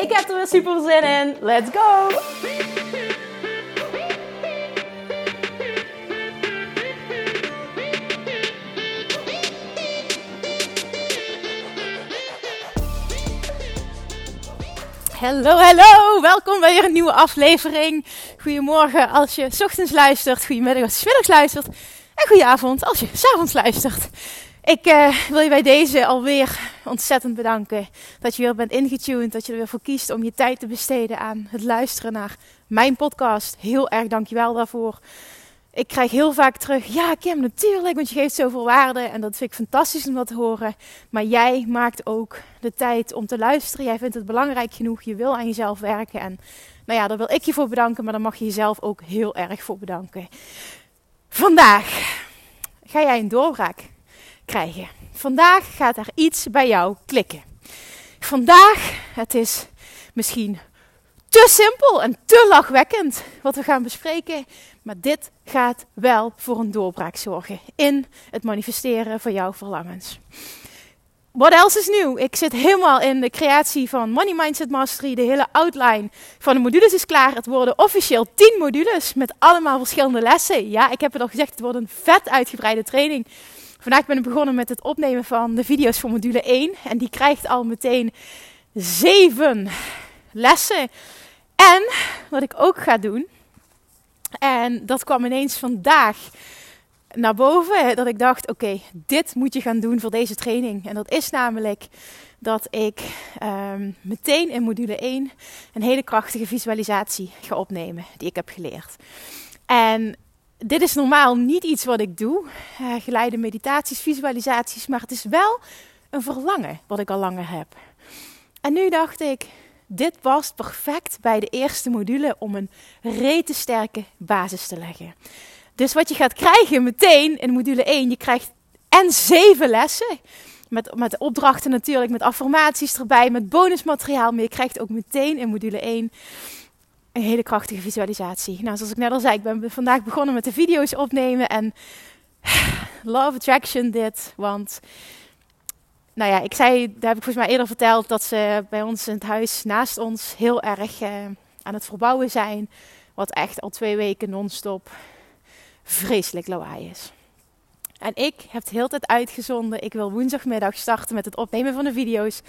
Ik heb er weer super zin in. Let's go! Hallo, hallo! Welkom bij weer een nieuwe aflevering. Goedemorgen als je s ochtends luistert, goedemiddag als je middags luistert en goedenavond als je s avonds luistert. Ik uh, wil je bij deze alweer ontzettend bedanken dat je weer bent ingetuned, dat je er weer voor kiest om je tijd te besteden aan het luisteren naar mijn podcast. Heel erg dankjewel daarvoor. Ik krijg heel vaak terug, ja Kim, natuurlijk, want je geeft zoveel waarde en dat vind ik fantastisch om dat te horen. Maar jij maakt ook de tijd om te luisteren. Jij vindt het belangrijk genoeg, je wil aan jezelf werken. En nou ja, daar wil ik je voor bedanken, maar daar mag je jezelf ook heel erg voor bedanken. Vandaag ga jij een doorbraak krijgen. Vandaag gaat er iets bij jou klikken. Vandaag, het is misschien te simpel en te lachwekkend wat we gaan bespreken. Maar dit gaat wel voor een doorbraak zorgen in het manifesteren van jouw verlangens. Wat else is nieuw? Ik zit helemaal in de creatie van Money Mindset Mastery. De hele outline van de modules is klaar. Het worden officieel 10 modules met allemaal verschillende lessen. Ja, ik heb het al gezegd, het wordt een vet uitgebreide training. Vandaag ben ik begonnen met het opnemen van de video's voor module 1. En die krijgt al meteen 7 lessen. En wat ik ook ga doen, en dat kwam ineens vandaag naar boven, dat ik dacht: oké, dit moet je gaan doen voor deze training. En dat is namelijk dat ik um, meteen in module 1 een hele krachtige visualisatie ga opnemen, die ik heb geleerd. En dit is normaal niet iets wat ik doe, uh, geleide meditaties, visualisaties, maar het is wel een verlangen wat ik al langer heb. En nu dacht ik, dit past perfect bij de eerste module om een rete sterke basis te leggen. Dus wat je gaat krijgen meteen in module 1, je krijgt en zeven lessen. Met, met opdrachten natuurlijk, met affirmaties erbij, met bonusmateriaal. Maar je krijgt ook meteen in module 1 een hele krachtige visualisatie. Nou, zoals ik net al zei, ik ben vandaag begonnen met de video's opnemen. En Love Attraction dit, want nou ja, ik zei, daar heb ik volgens mij eerder verteld, dat ze bij ons in het huis naast ons heel erg uh, aan het verbouwen zijn. Wat echt al twee weken non-stop vreselijk lawaai is. En ik heb het heel tijd uitgezonden. Ik wil woensdagmiddag starten met het opnemen van de video's.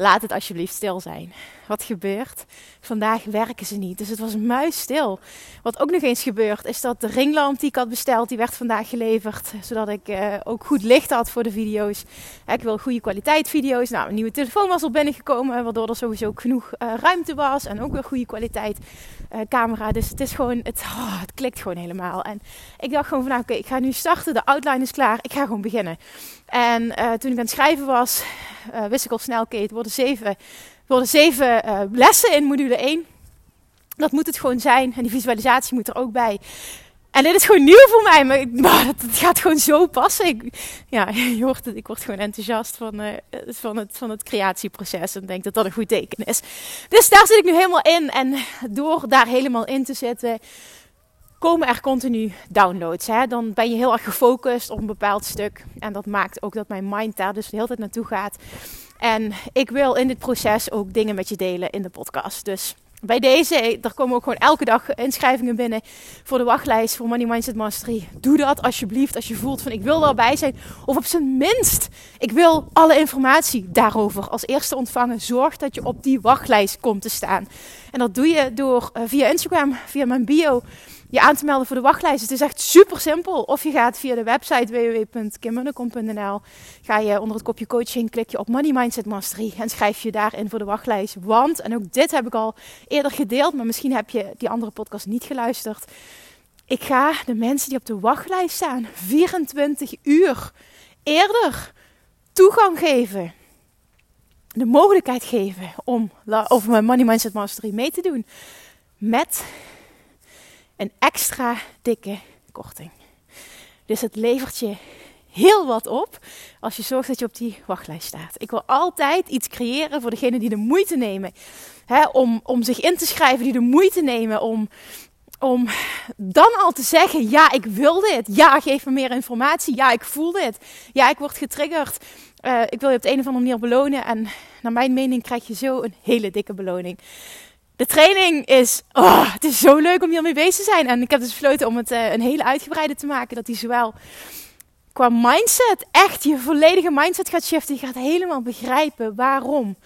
Laat het alsjeblieft stil zijn. Wat gebeurt? Vandaag werken ze niet. Dus het was muisstil. Wat ook nog eens gebeurt, is dat de ringlamp die ik had besteld, die werd vandaag geleverd. Zodat ik uh, ook goed licht had voor de video's. Ik wil goede kwaliteit video's. Nou, een nieuwe telefoon was al binnengekomen, waardoor er sowieso ook genoeg uh, ruimte was. En ook weer goede kwaliteit uh, camera. Dus het is gewoon, het, oh, het klikt gewoon helemaal. En ik dacht gewoon van, nou, oké, ik ga nu starten. De outline is klaar. Ik ga gewoon beginnen. En toen ik aan het schrijven was, wist ik al snel, oké, okay, het worden zeven worden zeven uh, lessen in module 1. Dat moet het gewoon zijn. En die visualisatie moet er ook bij. En dit is gewoon nieuw voor mij, maar, het, gaat gewoon zo passen. Ik, ja, je hoort het, ik word gewoon enthousiast van, uh, van, het, van het creatieproces en denk dat dat een goed teken is. Dus daar zit ik nu helemaal in. En door daar helemaal in te zitten, komen er continu downloads. Hè? Dan ben je heel erg gefocust op een bepaald stuk. En dat maakt ook dat mijn mind daar dus de hele tijd naartoe gaat. En ik wil in dit proces ook dingen met je delen in de podcast. Dus bij deze, er komen ook gewoon elke dag inschrijvingen binnen voor de wachtlijst voor Money Mindset Mastery. Doe dat alsjeblieft als je voelt van ik wil erbij zijn. Of op zijn minst, ik wil alle informatie daarover als eerste ontvangen. Zorg dat je op die wachtlijst komt te staan. En dat doe je door uh, via Instagram, via mijn bio je aan te melden voor de wachtlijst. Het is echt super simpel. Of je gaat via de website www.kimmunnekom.nl. Ga je onder het kopje coaching, klik je op Money Mindset Mastery en schrijf je daarin voor de wachtlijst. Want, en ook dit heb ik al eerder gedeeld, maar misschien heb je die andere podcast niet geluisterd. Ik ga de mensen die op de wachtlijst staan 24 uur eerder toegang geven de mogelijkheid geven om over mijn Money Mindset Mastery mee te doen. Met een extra dikke korting. Dus het levert je heel wat op als je zorgt dat je op die wachtlijst staat. Ik wil altijd iets creëren voor degenen die de moeite nemen hè, om, om zich in te schrijven, die de moeite nemen om, om dan al te zeggen: Ja, ik wil dit. Ja, geef me meer informatie. Ja, ik voel dit. Ja, ik word getriggerd. Uh, ik wil je op de een of andere manier belonen. En naar mijn mening krijg je zo een hele dikke beloning. De training is, oh, het is zo leuk om hiermee bezig te zijn. En ik heb dus besloten om het uh, een hele uitgebreide te maken. Dat die zowel qua mindset, echt je volledige mindset gaat shiften. Je gaat helemaal begrijpen waarom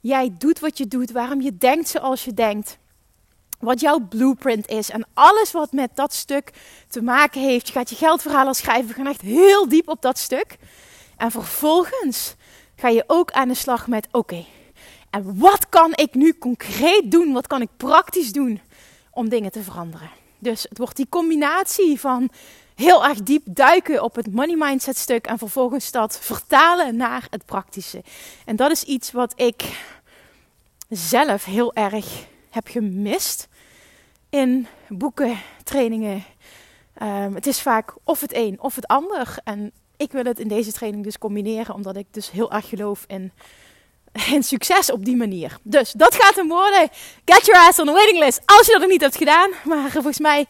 jij doet wat je doet. Waarom je denkt zoals je denkt. Wat jouw blueprint is. En alles wat met dat stuk te maken heeft. Je gaat je geldverhalen schrijven. We gaan echt heel diep op dat stuk. En vervolgens ga je ook aan de slag met: oké, en wat kan ik nu concreet doen? Wat kan ik praktisch doen om dingen te veranderen? Dus het wordt die combinatie van heel erg diep duiken op het money mindset stuk en vervolgens dat vertalen naar het praktische. En dat is iets wat ik zelf heel erg heb gemist in boeken, trainingen. Um, het is vaak of het een of het ander. En ik wil het in deze training dus combineren, omdat ik dus heel erg geloof in, in succes op die manier. Dus dat gaat hem worden. Get your ass on the waiting list. Als je dat nog niet hebt gedaan. Maar volgens mij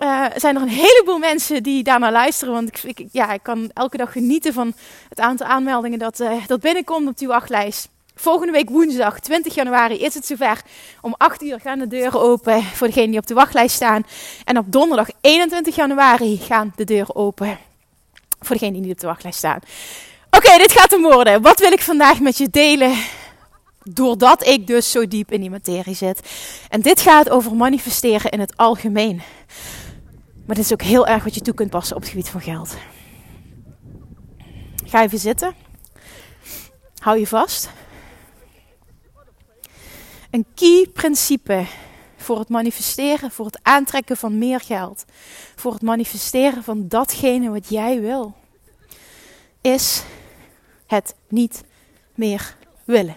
uh, zijn er een heleboel mensen die daar naar luisteren. Want ik, ja, ik kan elke dag genieten van het aantal aanmeldingen dat, uh, dat binnenkomt op die wachtlijst. Volgende week woensdag 20 januari is het zover. Om 8 uur gaan de deuren open voor degenen die op de wachtlijst staan. En op donderdag 21 januari gaan de deuren open voor degenen die niet op de wachtlijst staan. Oké, dit gaat hem worden. Wat wil ik vandaag met je delen? Doordat ik dus zo diep in die materie zit. En dit gaat over manifesteren in het algemeen. Maar dit is ook heel erg wat je toe kunt passen op het gebied van geld. Ga even zitten. Hou je vast. Een key principe voor het manifesteren, voor het aantrekken van meer geld, voor het manifesteren van datgene wat jij wil, is het niet meer willen.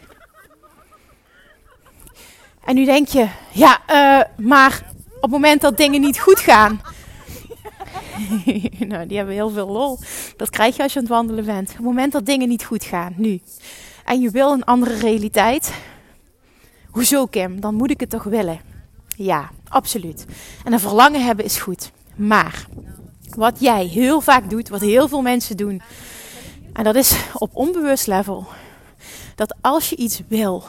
En nu denk je, ja, uh, maar op het moment dat dingen niet goed gaan. nou, die hebben heel veel lol. Dat krijg je als je aan het wandelen bent. Op het moment dat dingen niet goed gaan, nu. En je wil een andere realiteit. Hoezo, Kim? Dan moet ik het toch willen. Ja, absoluut. En een verlangen hebben is goed. Maar wat jij heel vaak doet, wat heel veel mensen doen, en dat is op onbewust level, dat als je iets wil,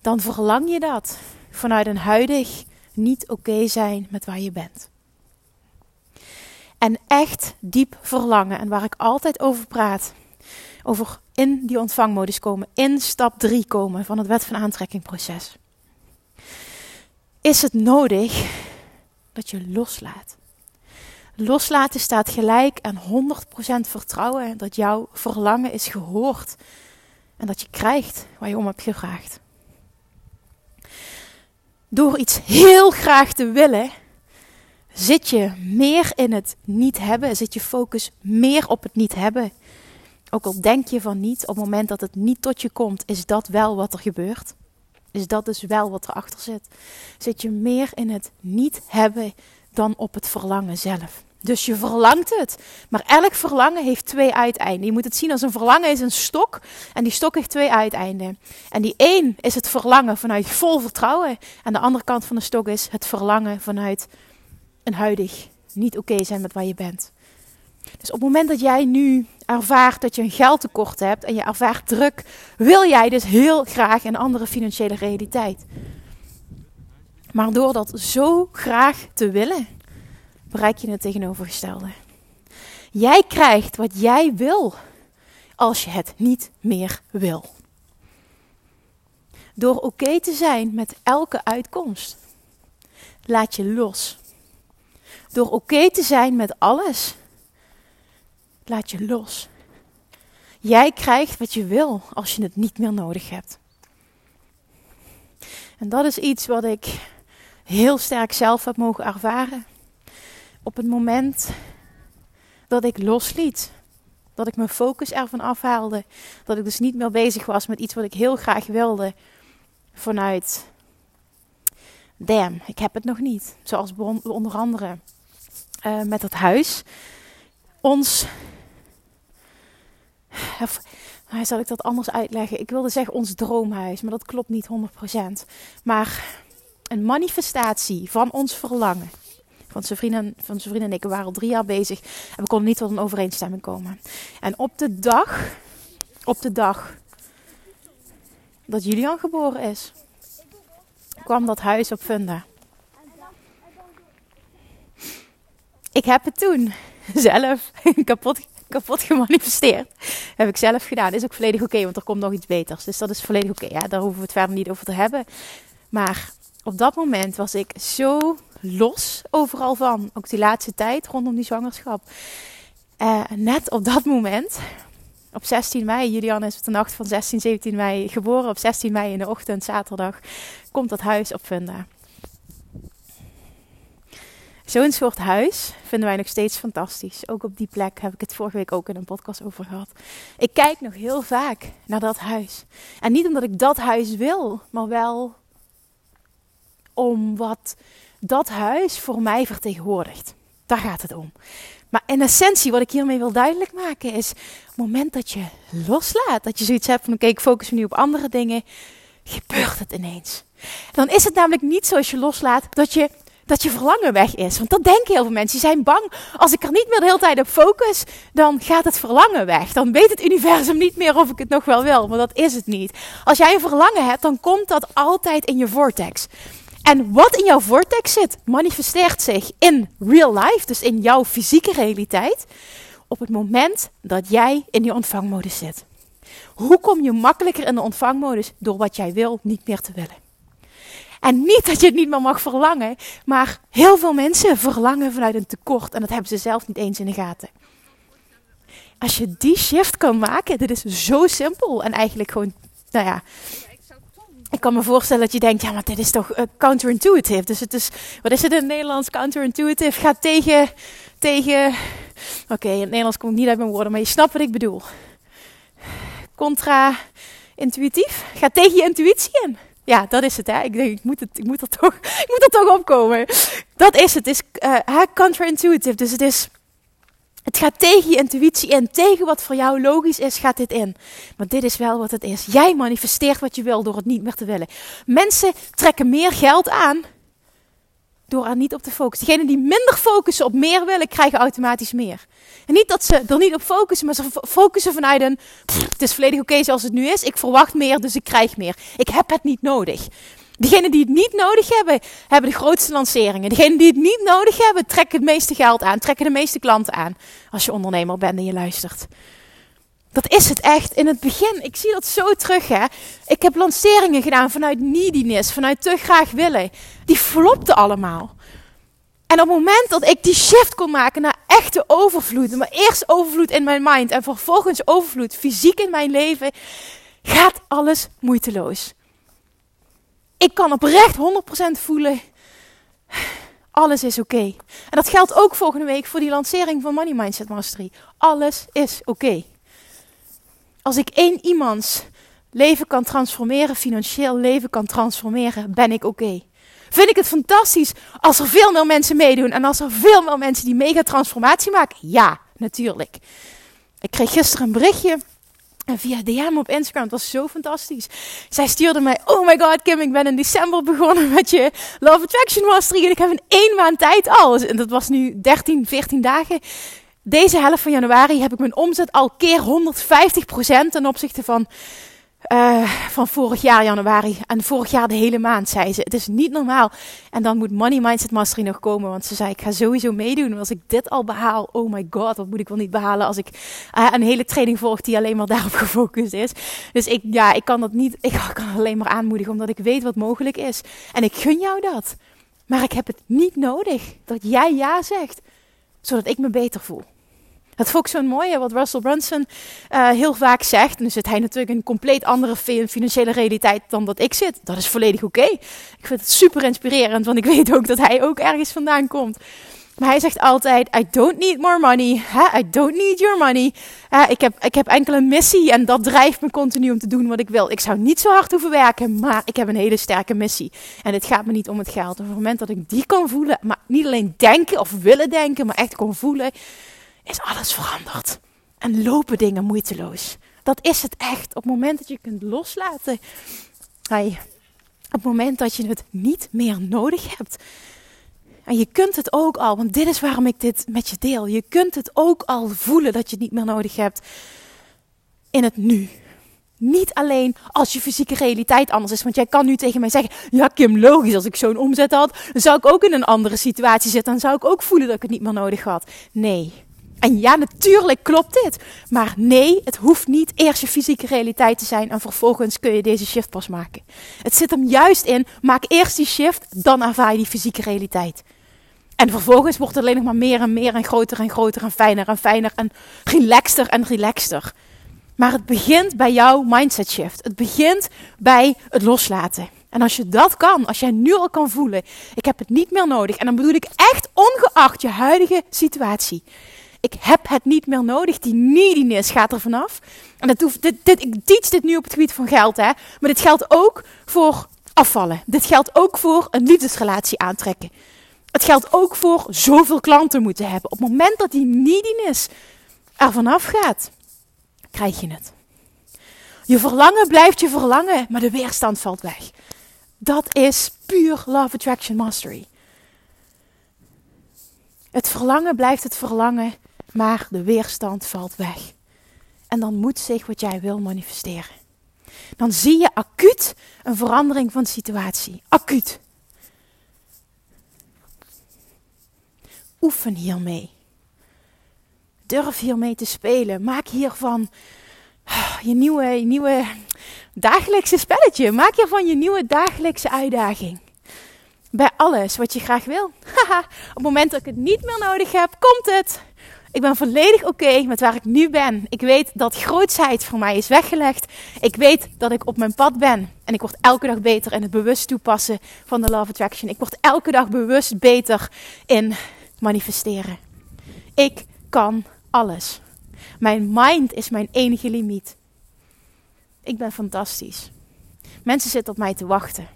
dan verlang je dat vanuit een huidig niet oké zijn met waar je bent. En echt diep verlangen, en waar ik altijd over praat, over in die ontvangmodus komen, in stap 3 komen van het wet van aantrekking proces is het nodig dat je loslaat. Loslaten staat gelijk aan 100% vertrouwen dat jouw verlangen is gehoord en dat je krijgt waar je om hebt gevraagd. Door iets heel graag te willen, zit je meer in het niet hebben, zit je focus meer op het niet hebben. Ook al denk je van niet, op het moment dat het niet tot je komt, is dat wel wat er gebeurt is dat dus wel wat erachter zit. Zit je meer in het niet hebben dan op het verlangen zelf. Dus je verlangt het. Maar elk verlangen heeft twee uiteinden. Je moet het zien als een verlangen is een stok. En die stok heeft twee uiteinden. En die één is het verlangen vanuit vol vertrouwen. En de andere kant van de stok is het verlangen vanuit een huidig niet oké zijn met waar je bent. Dus op het moment dat jij nu ervaart dat je een geldtekort hebt en je ervaart druk, wil jij dus heel graag een andere financiële realiteit. Maar door dat zo graag te willen, bereik je het tegenovergestelde. Jij krijgt wat jij wil als je het niet meer wil. Door oké te zijn met elke uitkomst, laat je los. Door oké te zijn met alles, laat je los. Jij krijgt wat je wil als je het niet meer nodig hebt. En dat is iets wat ik heel sterk zelf heb mogen ervaren. Op het moment dat ik losliet. Dat ik mijn focus ervan afhaalde. Dat ik dus niet meer bezig was met iets wat ik heel graag wilde. Vanuit, damn, ik heb het nog niet. Zoals onder andere uh, met het huis. Ons, of, zal ik dat anders uitleggen? Ik wilde zeggen ons droomhuis, maar dat klopt niet 100%. Maar een manifestatie van ons verlangen. Van zijn vrienden, van zijn vrienden en ik waren al drie jaar bezig en we konden niet tot een overeenstemming komen. En op de dag, op de dag dat Julian geboren is, kwam dat huis op Funda. Ik heb het toen zelf kapot, kapot gemanifesteerd. Heb ik zelf gedaan. Is ook volledig oké, want er komt nog iets beters. Dus dat is volledig oké. ja, daar hoeven we het verder niet over te hebben. Maar op dat moment was ik zo los overal van. Ook die laatste tijd rondom die zwangerschap. Uh, net op dat moment, op 16 mei, Julian is op de nacht van 16, 17 mei geboren. Op 16 mei in de ochtend, zaterdag, komt dat huis op Funda. Zo'n soort huis vinden wij nog steeds fantastisch. Ook op die plek heb ik het vorige week ook in een podcast over gehad. Ik kijk nog heel vaak naar dat huis. En niet omdat ik dat huis wil, maar wel om wat dat huis voor mij vertegenwoordigt. Daar gaat het om. Maar in essentie, wat ik hiermee wil duidelijk maken, is: het moment dat je loslaat, dat je zoiets hebt van: oké, ik focus me nu op andere dingen, gebeurt het ineens. Dan is het namelijk niet zoals je loslaat dat je dat je verlangen weg is. Want dat denken heel veel mensen. Die zijn bang. Als ik er niet meer de hele tijd op focus, dan gaat het verlangen weg. Dan weet het universum niet meer of ik het nog wel wil. Maar dat is het niet. Als jij een verlangen hebt, dan komt dat altijd in je vortex. En wat in jouw vortex zit, manifesteert zich in real life, dus in jouw fysieke realiteit, op het moment dat jij in die ontvangmodus zit. Hoe kom je makkelijker in de ontvangmodus? Door wat jij wil niet meer te willen. En niet dat je het niet meer mag verlangen, maar heel veel mensen verlangen vanuit een tekort en dat hebben ze zelf niet eens in de gaten. Als je die shift kan maken, dit is zo simpel en eigenlijk gewoon, nou ja, ik kan me voorstellen dat je denkt, ja, maar dit is toch uh, counterintuitive. Dus het is, wat is het in het Nederlands? Counterintuitive gaat tegen, tegen, oké, in het Nederlands kom ik niet uit mijn woorden, maar je snapt wat ik bedoel. Contra-intuïtief gaat tegen je intuïtie in. Ja, dat is het. Hè. Ik denk, ik moet, het, ik, moet er toch, ik moet er toch opkomen. Dat is het. Het is uh, counterintuitive. Dus het is... Het gaat tegen je intuïtie in. Tegen wat voor jou logisch is, gaat dit in. Maar dit is wel wat het is. Jij manifesteert wat je wil door het niet meer te willen. Mensen trekken meer geld aan door er niet op te focussen. Degenen die minder focussen op meer willen, krijgen automatisch meer. En niet dat ze er niet op focussen, maar ze focussen vanuit een... het is volledig oké zoals het nu is. Ik verwacht meer, dus ik krijg meer. Ik heb het niet nodig. Degenen die het niet nodig hebben, hebben de grootste lanceringen. Degenen die het niet nodig hebben, trekken het meeste geld aan, trekken de meeste klanten aan. Als je ondernemer bent en je luistert. Dat is het echt. In het begin, ik zie dat zo terug hè. Ik heb lanceringen gedaan vanuit neediness, vanuit te graag willen. Die flopten allemaal. En op het moment dat ik die shift kon maken naar echte overvloed, maar eerst overvloed in mijn mind en vervolgens overvloed fysiek in mijn leven, gaat alles moeiteloos. Ik kan oprecht 100% voelen, alles is oké. En dat geldt ook volgende week voor die lancering van Money Mindset Mastery. Alles is oké. Als ik één iemands leven kan transformeren, financieel leven kan transformeren, ben ik oké. Vind ik het fantastisch als er veel meer mensen meedoen en als er veel meer mensen die mega transformatie maken? Ja, natuurlijk. Ik kreeg gisteren een berichtje via DM op Instagram. Het was zo fantastisch. Zij stuurde mij: Oh my god, Kim, ik ben in december begonnen met je Love Attraction Mastery. En ik heb in één maand tijd al. En dat was nu 13, 14 dagen deze helft van januari heb ik mijn omzet al keer 150% ten opzichte van, uh, van vorig jaar januari. En vorig jaar de hele maand, zei ze. Het is niet normaal. En dan moet Money Mindset Mastery nog komen. Want ze zei, ik ga sowieso meedoen. Als ik dit al behaal, oh my god, wat moet ik wel niet behalen als ik uh, een hele training volg die alleen maar daarop gefocust is. Dus ik, ja, ik kan dat niet, ik kan alleen maar aanmoedigen, omdat ik weet wat mogelijk is. En ik gun jou dat. Maar ik heb het niet nodig dat jij ja zegt, zodat ik me beter voel. Dat vond ik zo'n mooie, wat Russell Brunson uh, heel vaak zegt. Dan zit hij natuurlijk in een compleet andere financiële realiteit dan dat ik zit. Dat is volledig oké. Ik vind het super inspirerend, want ik weet ook dat hij ook ergens vandaan komt. Maar hij zegt altijd: I don't need more money. I don't need your money. ik, heb, ik heb enkel een missie en dat drijft me continu om te doen wat ik wil. Ik zou niet zo hard hoeven werken, maar ik heb een hele sterke missie. En het gaat me niet om het geld. op het moment dat ik die kan voelen, maar niet alleen denken of willen denken, maar echt kon voelen, is alles veranderd. En lopen dingen moeiteloos. Dat is het echt. Op het moment dat je kunt loslaten. Hey, op het moment dat je het niet meer nodig hebt. En je kunt het ook al, want dit is waarom ik dit met je deel. Je kunt het ook al voelen dat je het niet meer nodig hebt in het nu. Niet alleen als je fysieke realiteit anders is. Want jij kan nu tegen mij zeggen: Ja, Kim, logisch. Als ik zo'n omzet had, dan zou ik ook in een andere situatie zitten. Dan zou ik ook voelen dat ik het niet meer nodig had. Nee. En ja, natuurlijk klopt dit. Maar nee, het hoeft niet eerst je fysieke realiteit te zijn en vervolgens kun je deze shift pas maken. Het zit hem juist in, maak eerst die shift, dan ervaar je die fysieke realiteit. En vervolgens wordt het alleen nog maar meer en meer en groter en groter en fijner en fijner en relaxter en relaxter. Maar het begint bij jouw mindset shift. Het begint bij het loslaten. En als je dat kan, als jij nu al kan voelen, ik heb het niet meer nodig. En dan bedoel ik echt ongeacht je huidige situatie. Ik heb het niet meer nodig. Die neediness gaat er vanaf. En dat hoeft, dit, dit, ik teach dit nu op het gebied van geld, hè. Maar dit geldt ook voor afvallen. Dit geldt ook voor een liefdesrelatie aantrekken. Het geldt ook voor zoveel klanten moeten hebben. Op het moment dat die neediness er vanaf gaat, krijg je het. Je verlangen blijft je verlangen, maar de weerstand valt weg. Dat is puur Love Attraction Mastery. Het verlangen blijft het verlangen, maar de weerstand valt weg. En dan moet zich wat jij wil manifesteren. Dan zie je acuut een verandering van situatie. Acuut. Oefen hiermee. Durf hiermee te spelen. Maak hiervan ah, je nieuwe, je nieuwe dagelijkse spelletje. Maak hiervan je nieuwe dagelijkse uitdaging. Bij alles wat je graag wil. op het moment dat ik het niet meer nodig heb, komt het. Ik ben volledig oké met waar ik nu ben. Ik weet dat grootsheid voor mij is weggelegd. Ik weet dat ik op mijn pad ben. En ik word elke dag beter in het bewust toepassen van de Love Attraction. Ik word elke dag bewust beter in manifesteren. Ik kan alles. Mijn mind is mijn enige limiet. Ik ben fantastisch. Mensen zitten op mij te wachten.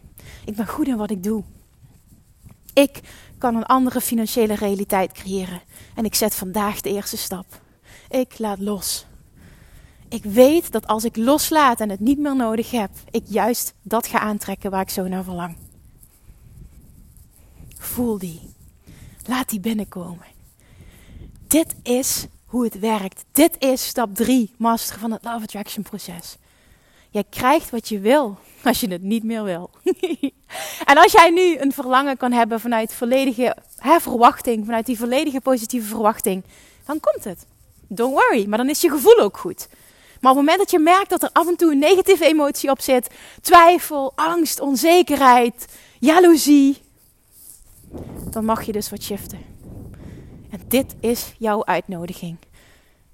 Ik ben goed in wat ik doe. Ik kan een andere financiële realiteit creëren. En ik zet vandaag de eerste stap. Ik laat los. Ik weet dat als ik loslaat en het niet meer nodig heb, ik juist dat ga aantrekken waar ik zo naar verlang. Voel die. Laat die binnenkomen. Dit is hoe het werkt. Dit is stap 3, master van het Love Attraction proces. Jij krijgt wat je wil als je het niet meer wil. en als jij nu een verlangen kan hebben vanuit volledige hè, verwachting, vanuit die volledige positieve verwachting, dan komt het. Don't worry, maar dan is je gevoel ook goed. Maar op het moment dat je merkt dat er af en toe een negatieve emotie op zit, twijfel, angst, onzekerheid, jaloezie, dan mag je dus wat shiften. En dit is jouw uitnodiging.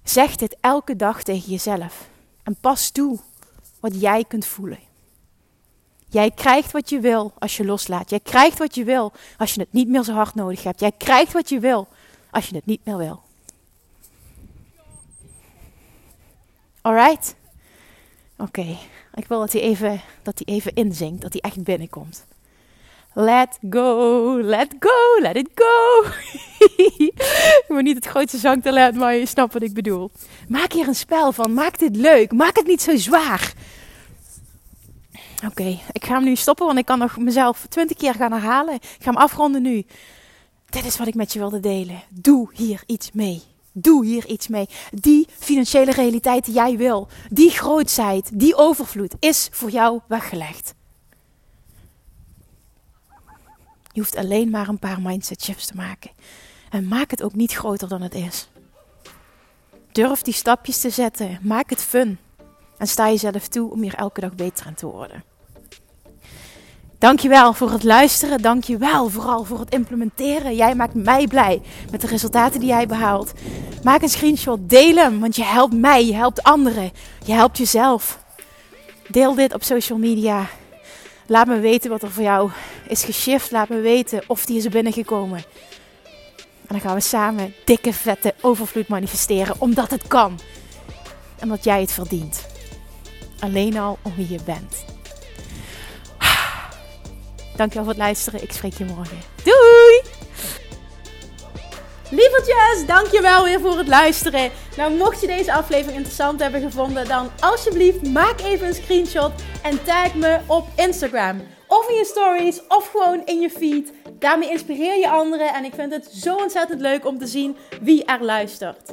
Zeg dit elke dag tegen jezelf. En pas toe wat jij kunt voelen. Jij krijgt wat je wil als je loslaat. Jij krijgt wat je wil als je het niet meer zo hard nodig hebt. Jij krijgt wat je wil als je het niet meer wil. Alright? Oké, ik wil dat hij even, dat hij even inzinkt, dat hij echt binnenkomt. Let go, let go, let it go. ik ben niet het grootste zangtalent, maar je snapt wat ik bedoel. Maak hier een spel van, maak dit leuk, maak het niet zo zwaar. Oké, ik ga hem nu stoppen, want ik kan nog mezelf twintig keer gaan herhalen. Ik ga hem afronden nu. Dit is wat ik met je wilde delen. Doe hier iets mee. Doe hier iets mee. Die financiële realiteit die jij wil, die grootheid, die overvloed, is voor jou weggelegd. Je hoeft alleen maar een paar mindset shifts te maken. En maak het ook niet groter dan het is. Durf die stapjes te zetten. Maak het fun. En sta jezelf toe om hier elke dag beter aan te worden. Dankjewel voor het luisteren. Dankjewel vooral voor het implementeren. Jij maakt mij blij met de resultaten die jij behaalt. Maak een screenshot, deel hem, want je helpt mij, je helpt anderen, je helpt jezelf. Deel dit op social media. Laat me weten wat er voor jou is geshift. Laat me weten of die is binnengekomen. En dan gaan we samen dikke, vette overvloed manifesteren, omdat het kan. En omdat jij het verdient. Alleen al om wie je bent. Dankjewel voor het luisteren. Ik spreek je morgen. Doei! Lievertjes, dankjewel weer voor het luisteren. Nou, mocht je deze aflevering interessant hebben gevonden, dan alsjeblieft maak even een screenshot en tag me op Instagram. Of in je stories, of gewoon in je feed. Daarmee inspireer je anderen en ik vind het zo ontzettend leuk om te zien wie er luistert.